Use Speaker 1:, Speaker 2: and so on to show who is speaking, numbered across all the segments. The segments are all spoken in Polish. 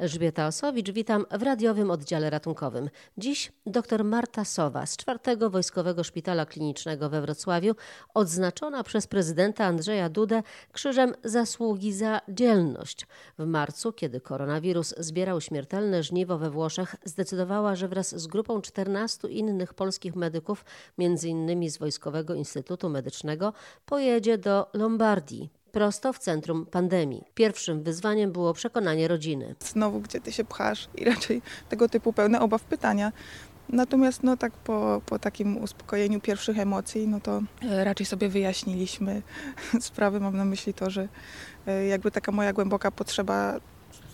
Speaker 1: Elżbieta Osowicz, witam w radiowym oddziale ratunkowym. Dziś dr Marta Sowa z czwartego Wojskowego Szpitala Klinicznego we Wrocławiu, odznaczona przez prezydenta Andrzeja Dudę krzyżem zasługi za dzielność. W marcu, kiedy koronawirus zbierał śmiertelne żniwo we Włoszech, zdecydowała, że wraz z grupą 14 innych polskich medyków, innymi z Wojskowego Instytutu Medycznego, pojedzie do Lombardii, prosto w centrum pandemii. Pierwszym wyzwaniem było przekonanie rodziny.
Speaker 2: Znowu, gdzie ty się pchasz i raczej tego typu pełne obaw pytania. Natomiast no tak po, po takim uspokojeniu pierwszych emocji, no to e, raczej sobie wyjaśniliśmy sprawy. Mam na myśli to, że e, jakby taka moja głęboka potrzeba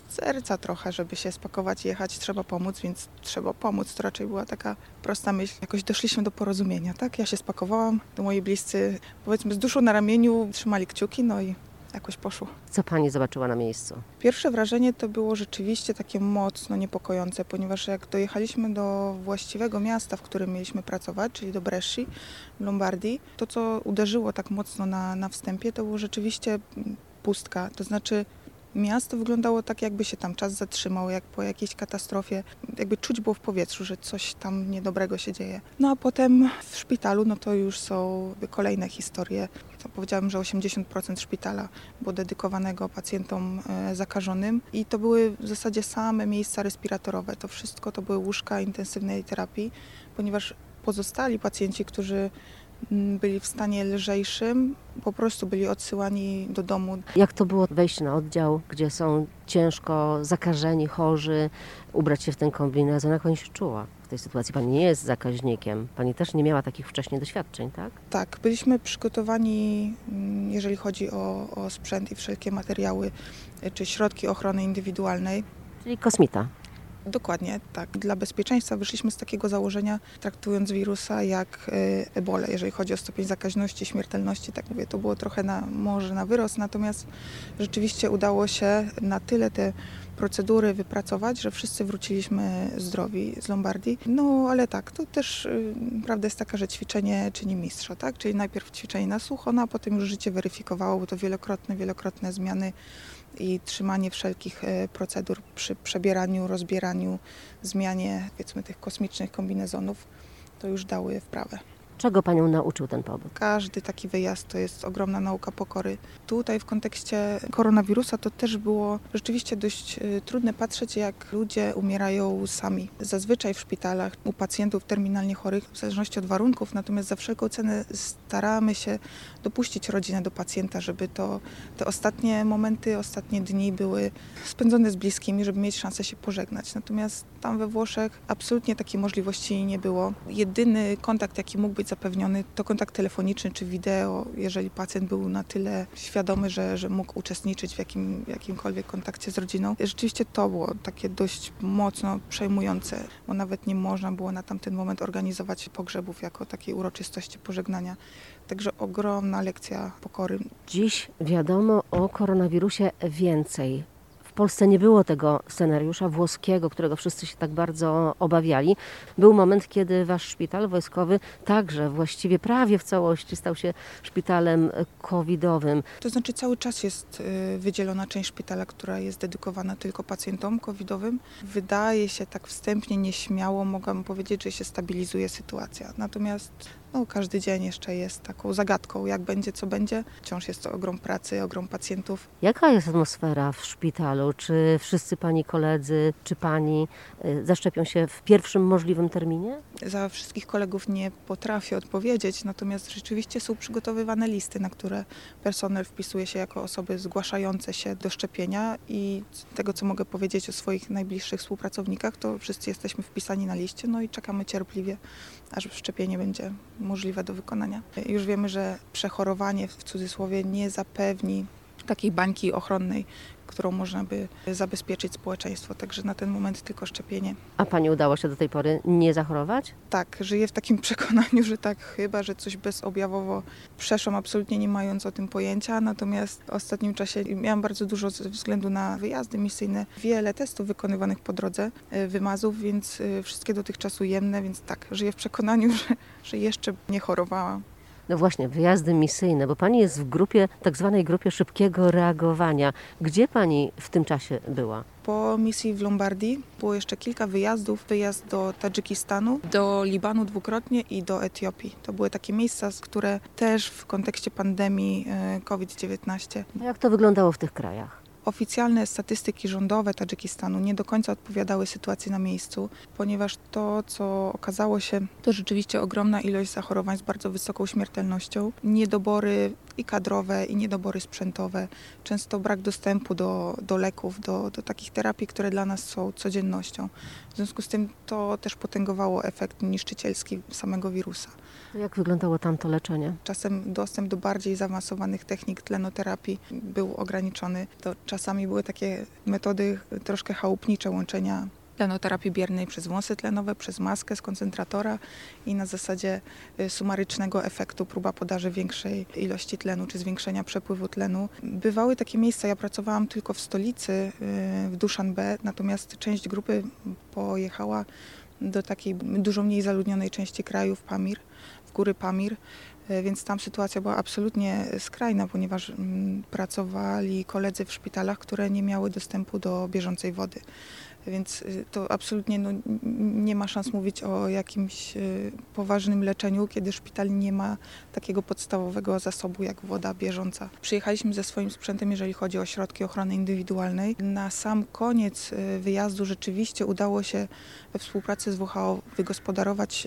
Speaker 2: serca trochę, żeby się spakować i jechać, trzeba pomóc, więc trzeba pomóc. To raczej była taka prosta myśl. Jakoś doszliśmy do porozumienia, tak? Ja się spakowałam, to moi bliscy, powiedzmy, z duszą na ramieniu trzymali kciuki, no i jakoś poszło.
Speaker 1: Co pani zobaczyła na miejscu?
Speaker 2: Pierwsze wrażenie to było rzeczywiście takie mocno niepokojące, ponieważ jak dojechaliśmy do właściwego miasta, w którym mieliśmy pracować, czyli do Bresci, w Lombardii, to co uderzyło tak mocno na, na wstępie, to było rzeczywiście pustka. To znaczy miasto wyglądało tak, jakby się tam czas zatrzymał, jak po jakiejś katastrofie. Jakby czuć było w powietrzu, że coś tam niedobrego się dzieje. No a potem w szpitalu, no to już są kolejne historie. To powiedziałabym, że 80% szpitala było dedykowanego pacjentom e, zakażonym i to były w zasadzie same miejsca respiratorowe. To wszystko to były łóżka intensywnej terapii, ponieważ pozostali pacjenci, którzy byli w stanie lżejszym, po prostu byli odsyłani do domu.
Speaker 1: Jak to było wejść na oddział, gdzie są ciężko zakażeni, chorzy, ubrać się w ten kombinezon? Jak pani się czuła w tej sytuacji? Pani nie jest zakaźnikiem, pani też nie miała takich wcześniej doświadczeń, tak?
Speaker 2: Tak, byliśmy przygotowani, jeżeli chodzi o, o sprzęt i wszelkie materiały, czy środki ochrony indywidualnej.
Speaker 1: Czyli kosmita.
Speaker 2: Dokładnie, tak. Dla bezpieczeństwa wyszliśmy z takiego założenia, traktując wirusa jak e, ebolę, jeżeli chodzi o stopień zakaźności, śmiertelności. Tak mówię, to było trochę na, może na wyrost, natomiast rzeczywiście udało się na tyle te procedury wypracować, że wszyscy wróciliśmy zdrowi z Lombardii. No ale tak, to też y, prawda jest taka, że ćwiczenie czyni mistrza, tak? Czyli najpierw ćwiczenie na sucho, no a potem już życie weryfikowało, bo to wielokrotne, wielokrotne zmiany i trzymanie wszelkich e, procedur przy przebieraniu, rozbieraniu, zmianie powiedzmy tych kosmicznych kombinezonów, to już dały wprawę.
Speaker 1: Czego Panią nauczył ten pobyt?
Speaker 2: Każdy taki wyjazd to jest ogromna nauka pokory. Tutaj w kontekście koronawirusa to też było rzeczywiście dość y, trudne patrzeć, jak ludzie umierają sami. Zazwyczaj w szpitalach u pacjentów terminalnie chorych, w zależności od warunków, natomiast za wszelką cenę staramy się dopuścić rodzinę do pacjenta, żeby to te ostatnie momenty, ostatnie dni były spędzone z bliskimi, żeby mieć szansę się pożegnać. Natomiast tam we Włoszech absolutnie takiej możliwości nie było. Jedyny kontakt, jaki mógł być być zapewniony to kontakt telefoniczny czy wideo, jeżeli pacjent był na tyle świadomy, że, że mógł uczestniczyć w jakim, jakimkolwiek kontakcie z rodziną. Rzeczywiście to było takie dość mocno przejmujące, bo nawet nie można było na tamten moment organizować pogrzebów jako takiej uroczystości pożegnania. Także ogromna lekcja pokory.
Speaker 1: Dziś wiadomo o koronawirusie więcej. Polsce nie było tego scenariusza włoskiego, którego wszyscy się tak bardzo obawiali. Był moment, kiedy wasz szpital wojskowy także właściwie prawie w całości stał się szpitalem covidowym.
Speaker 2: To znaczy cały czas jest y, wydzielona część szpitala, która jest dedykowana tylko pacjentom covidowym. Wydaje się tak wstępnie, nieśmiało, mogłam powiedzieć, że się stabilizuje sytuacja. Natomiast no, każdy dzień jeszcze jest taką zagadką, jak będzie, co będzie. Wciąż jest to ogrom pracy, ogrom pacjentów.
Speaker 1: Jaka jest atmosfera w szpitalu? Czy wszyscy pani koledzy, czy pani y, zaszczepią się w pierwszym możliwym terminie?
Speaker 2: Za wszystkich kolegów nie potrafię odpowiedzieć, natomiast rzeczywiście są przygotowywane listy, na które personel wpisuje się jako osoby zgłaszające się do szczepienia i z tego, co mogę powiedzieć o swoich najbliższych współpracownikach, to wszyscy jesteśmy wpisani na liście, no i czekamy cierpliwie, aż szczepienie będzie możliwe do wykonania. Już wiemy, że przechorowanie w cudzysłowie nie zapewni takiej bańki ochronnej, którą można by zabezpieczyć społeczeństwo. Także na ten moment tylko szczepienie.
Speaker 1: A Pani udało się do tej pory nie zachorować?
Speaker 2: Tak, żyję w takim przekonaniu, że tak, chyba, że coś bezobjawowo przeszłam, absolutnie nie mając o tym pojęcia. Natomiast w ostatnim czasie miałam bardzo dużo ze względu na wyjazdy misyjne, wiele testów wykonywanych po drodze, e, wymazów, więc e, wszystkie dotychczas ujemne, więc tak, żyję w przekonaniu, że, że jeszcze nie chorowałam.
Speaker 1: No właśnie, wyjazdy misyjne, bo pani jest w grupie, tak zwanej grupie szybkiego reagowania. Gdzie pani w tym czasie była?
Speaker 2: Po misji w Lombardii było jeszcze kilka wyjazdów. Wyjazd do Tadżykistanu, do Libanu dwukrotnie i do Etiopii. To były takie miejsca, które też w kontekście pandemii e, COVID-19
Speaker 1: A jak to wyglądało w tych krajach?
Speaker 2: Oficjalne statystyki rządowe Tadżykistanu nie do końca odpowiadały sytuacji na miejscu, ponieważ to, co okazało się, to rzeczywiście ogromna ilość zachorowań z bardzo wysoką śmiertelnością, niedobory i kadrowe, i niedobory sprzętowe, często brak dostępu do, do leków, do, do takich terapii, które dla nas są codziennością. W związku z tym to też potęgowało efekt niszczycielski samego wirusa.
Speaker 1: Jak wyglądało tamto leczenie?
Speaker 2: Czasem dostęp do bardziej zaawansowanych technik tlenoterapii był ograniczony. To czasami były takie metody troszkę chałupnicze łączenia tlenoterapii biernej przez wąsy tlenowe, przez maskę z koncentratora i na zasadzie y, sumarycznego efektu próba podaży większej ilości tlenu czy zwiększenia przepływu tlenu. Bywały takie miejsca, ja pracowałam tylko w stolicy, y, w Dushanbe, natomiast część grupy pojechała do takiej dużo mniej zaludnionej części kraju, w Pamir, w góry Pamir, y, więc tam sytuacja była absolutnie skrajna, ponieważ mm, pracowali koledzy w szpitalach, które nie miały dostępu do bieżącej wody. Więc y, to absolutnie no, nie ma szans mówić o jakimś y, poważnym leczeniu, kiedy szpital nie ma takiego podstawowego zasobu jak woda bieżąca. Przyjechaliśmy ze swoim sprzętem, jeżeli chodzi o środki ochrony indywidualnej. Na sam koniec y, wyjazdu rzeczywiście udało się we współpracy z WHO wygospodarować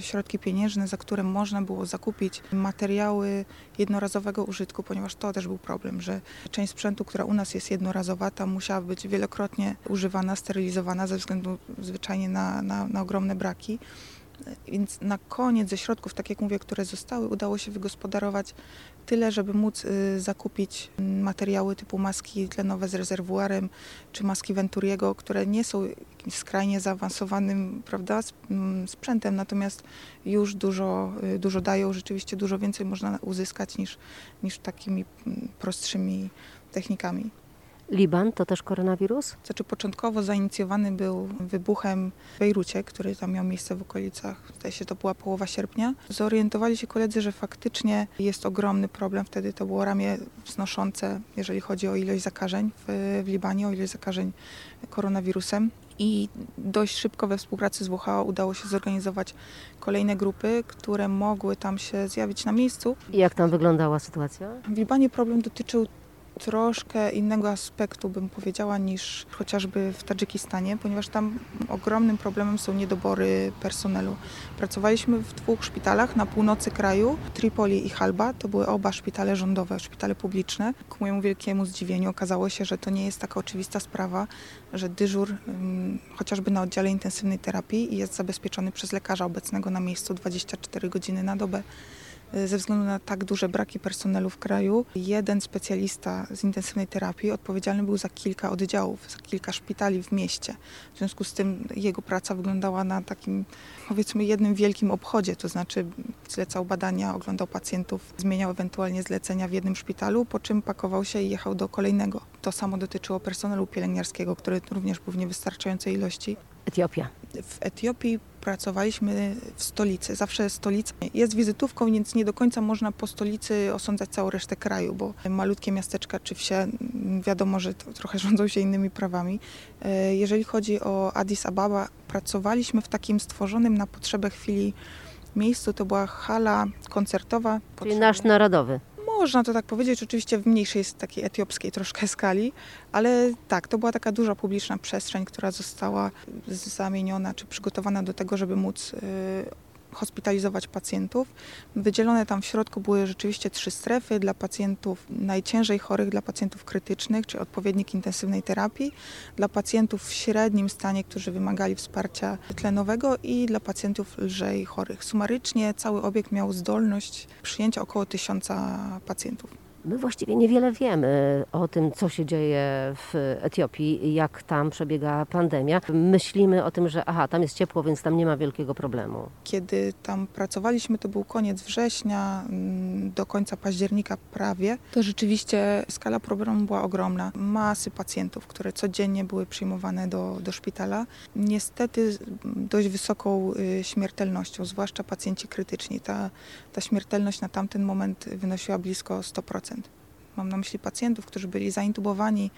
Speaker 2: środki pieniężne, za które można było zakupić materiały jednorazowego użytku, ponieważ to też był problem, że część sprzętu, która u nas jest jednorazowa, tam musiała być wielokrotnie używana, sterylizowana ze względu zwyczajnie na, na, na ogromne braki. Więc na koniec ze środków, tak jak mówię, które zostały, udało się wygospodarować tyle, żeby móc y, zakupić materiały typu maski tlenowe z rezerwuarem, czy maski Venturiego, które nie są jakimś skrajnie zaawansowanym prawda, sprzętem, natomiast już dużo, y, dużo dają, rzeczywiście dużo więcej można uzyskać niż, niż takimi prostszymi technikami.
Speaker 1: Liban to też koronawirus?
Speaker 2: Znaczy początkowo zainicjowany był wybuchem w Bejrucie, który tam miał miejsce w okolicach, zdaje się to była połowa sierpnia. Zorientowali się koledzy, że faktycznie jest ogromny problem. Wtedy to było ramię wznoszące, jeżeli chodzi o ilość zakażeń w, w Libanie, o ilość zakażeń koronawirusem i dość szybko we współpracy z WHO udało się zorganizować kolejne grupy, które mogły tam się zjawić na miejscu.
Speaker 1: I jak tam wyglądała sytuacja?
Speaker 2: W Libanie problem dotyczył troszkę innego aspektu, bym powiedziała, niż chociażby w Tadżykistanie, ponieważ tam ogromnym problemem są niedobory personelu. Pracowaliśmy w dwóch szpitalach na północy kraju, Tripoli i Halba. To były oba szpitale rządowe, szpitale publiczne. Ku mojemu wielkiemu zdziwieniu okazało się, że to nie jest taka oczywista sprawa, że dyżur chociażby na oddziale intensywnej terapii jest zabezpieczony przez lekarza obecnego na miejscu 24 godziny na dobę ze względu na tak duże braki personelu w kraju, jeden specjalista z intensywnej terapii odpowiedzialny był za kilka oddziałów, za kilka szpitali w mieście. W związku z tym jego praca wyglądała na takim, powiedzmy, jednym wielkim obchodzie, to znaczy zlecał badania, oglądał pacjentów, zmieniał ewentualnie zlecenia w jednym szpitalu, po czym pakował się i jechał do kolejnego. To samo dotyczyło personelu pielęgniarskiego, który również był w niewystarczającej ilości.
Speaker 1: Etiopia.
Speaker 2: W Etiopii pracowaliśmy w stolicy. Zawsze stolica jest wizytówką, więc nie do końca można po stolicy osądzać całą resztę kraju, bo malutkie miasteczka czy wsie, wiadomo, że trochę rządzą się innymi prawami. E, jeżeli chodzi o Addis Ababa, pracowaliśmy w takim stworzonym na potrzebę chwili miejscu. To była hala koncertowa.
Speaker 1: Czyli nasz narodowy.
Speaker 2: Można to tak powiedzieć, oczywiście w mniejszej takiej etiopskiej troszkę skali, ale tak, to była taka duża publiczna przestrzeń, która została zamieniona czy przygotowana do tego, żeby móc y, hospitalizować pacjentów. Wydzielone tam w środku były rzeczywiście trzy strefy dla pacjentów najciężej chorych, dla pacjentów krytycznych, czy odpowiednik intensywnej terapii, dla pacjentów w średnim stanie, którzy wymagali wsparcia tlenowego i dla pacjentów lżej chorych. Sumarycznie cały obiekt miał zdolność przyjęcia około tysiąca pacjentów.
Speaker 1: My właściwie niewiele wiemy o tym, co się dzieje w Etiopii, jak tam przebiega pandemia. Myślimy o tym, że aha, tam jest ciepło, więc tam nie ma wielkiego problemu.
Speaker 2: Kiedy tam pracowaliśmy, to był koniec września mm, do końca października prawie, to rzeczywiście skala problemu była ogromna. Masy pacjentów, które codziennie były przyjmowane do, do szpitala. Niestety dość wysoką y, śmiertelnością, zwłaszcza pacjenci krytyczni. Ta, ta śmiertelność na tamten moment wynosiła blisko 100%. Mam na myśli pacjentów, którzy byli zaintubowani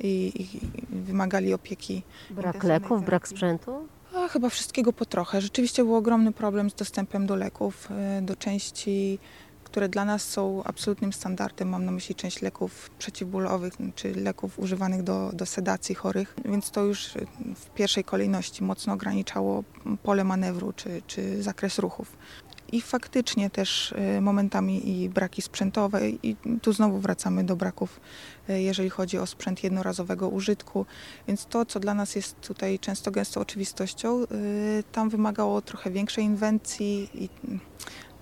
Speaker 2: i, i wymagali opieki.
Speaker 1: Brak leków, brak sprzętu?
Speaker 2: A, chyba wszystkiego po trochę. Rzeczywiście był ogromny problem z dostępem do leków, y, do części, które dla nas są absolutnym standardem. Mam na myśli część leków przeciwbólowych czy leków używanych do, do sedacji chorych, więc to już y, w pierwszej kolejności mocno ograniczało pole manewru czy, czy zakres ruchów. I faktycznie też y, momentami i braki sprzętowe, i tu znowu wracamy do braków, y, jeżeli chodzi o sprzęt jednorazowego użytku. Więc to, co dla nas jest tutaj często gęsto oczywistością, y, tam wymagało trochę większej inwencji i mm,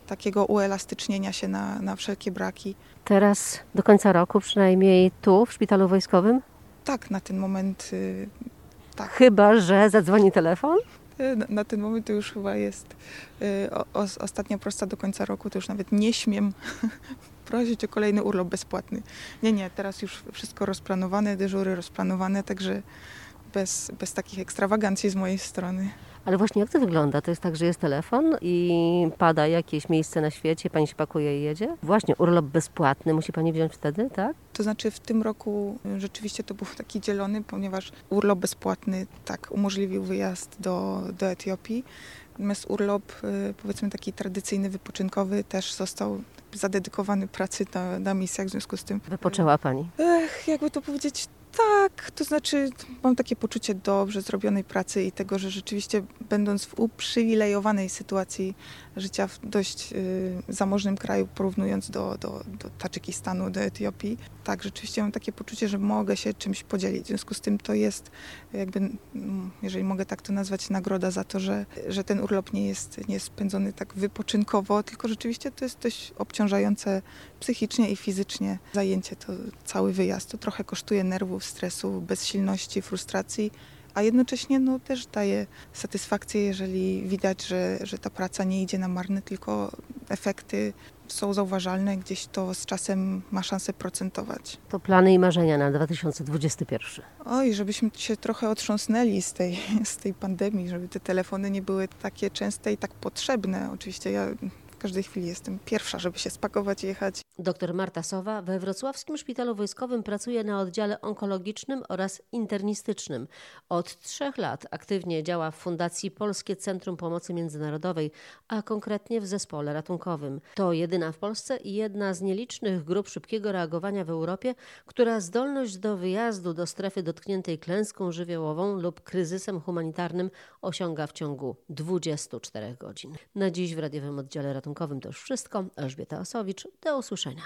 Speaker 2: takiego uelastycznienia się na, na wszelkie braki.
Speaker 1: Teraz do końca roku, przynajmniej tu w szpitalu wojskowym?
Speaker 2: Tak, na ten moment, Tak.
Speaker 1: Chyba, że zadzwoni telefon?
Speaker 2: Na, na ten moment to już chyba jest y, o, os- ostatnia prosta do końca roku, to już nawet nie śmiem prosić o kolejny urlop bezpłatny. Nie, nie, teraz już wszystko rozplanowane, dyżury rozplanowane, także bez, bez takich ekstrawagancji z mojej strony.
Speaker 1: Ale właśnie jak to wygląda? To jest tak, że jest telefon i pada jakieś miejsce na świecie, pani się pakuje i jedzie? Właśnie, urlop bezpłatny musi pani wziąć wtedy, tak?
Speaker 2: To znaczy w tym roku rzeczywiście to był taki dzielony, ponieważ urlop bezpłatny tak umożliwił wyjazd do, do Etiopii. Natomiast urlop y, powiedzmy taki tradycyjny, wypoczynkowy też został zadedykowany pracy na, na misjach, w związku z tym
Speaker 1: Wypoczęła pani.
Speaker 2: Ech, jakby to powiedzieć, tak, to znaczy mam takie poczucie dobrze zrobionej pracy i tego, że rzeczywiście będąc w uprzywilejowanej sytuacji życia w dość y, zamożnym kraju, porównując do, do, do Tadżykistanu, do Etiopii, tak, rzeczywiście mam takie poczucie, że mogę się czymś podzielić. W związku z tym to jest jakby, mm, jeżeli mogę tak to nazwać, nagroda za to, że, że ten urlop nie jest, nie jest spędzony tak wypoczynkowo, tylko rzeczywiście to jest dość obciążające psychicznie i fizycznie zajęcie, to cały wyjazd. To trochę kosztuje nerwów, stresu, bezsilności, frustracji, a jednocześnie no, też daje satysfakcję, jeżeli widać, że, że ta praca nie idzie na marne, tylko efekty są zauważalne, gdzieś to z czasem ma szansę procentować.
Speaker 1: To plany i marzenia na 2021.
Speaker 2: Oj, żebyśmy się trochę otrząsnęli z tej, z tej pandemii, żeby te telefony nie były takie częste i tak potrzebne. Oczywiście ja w każdej chwili jestem pierwsza, żeby się spakować i jechać.
Speaker 1: Dr Marta Sowa we Wrocławskim Szpitalu Wojskowym pracuje na oddziale onkologicznym oraz internistycznym. Od trzech lat aktywnie działa w Fundacji Polskie Centrum Pomocy Międzynarodowej, a konkretnie w zespole ratunkowym. To jedyna w Polsce i jedna z nielicznych grup szybkiego reagowania w Europie, która zdolność do wyjazdu do strefy dotkniętej klęską żywiołową lub kryzysem humanitarnym osiąga w ciągu 24 godzin. Na dziś w radiowym oddziale ratunkowym to już wszystko. Elżbieta Osowicz, do usłyszenia.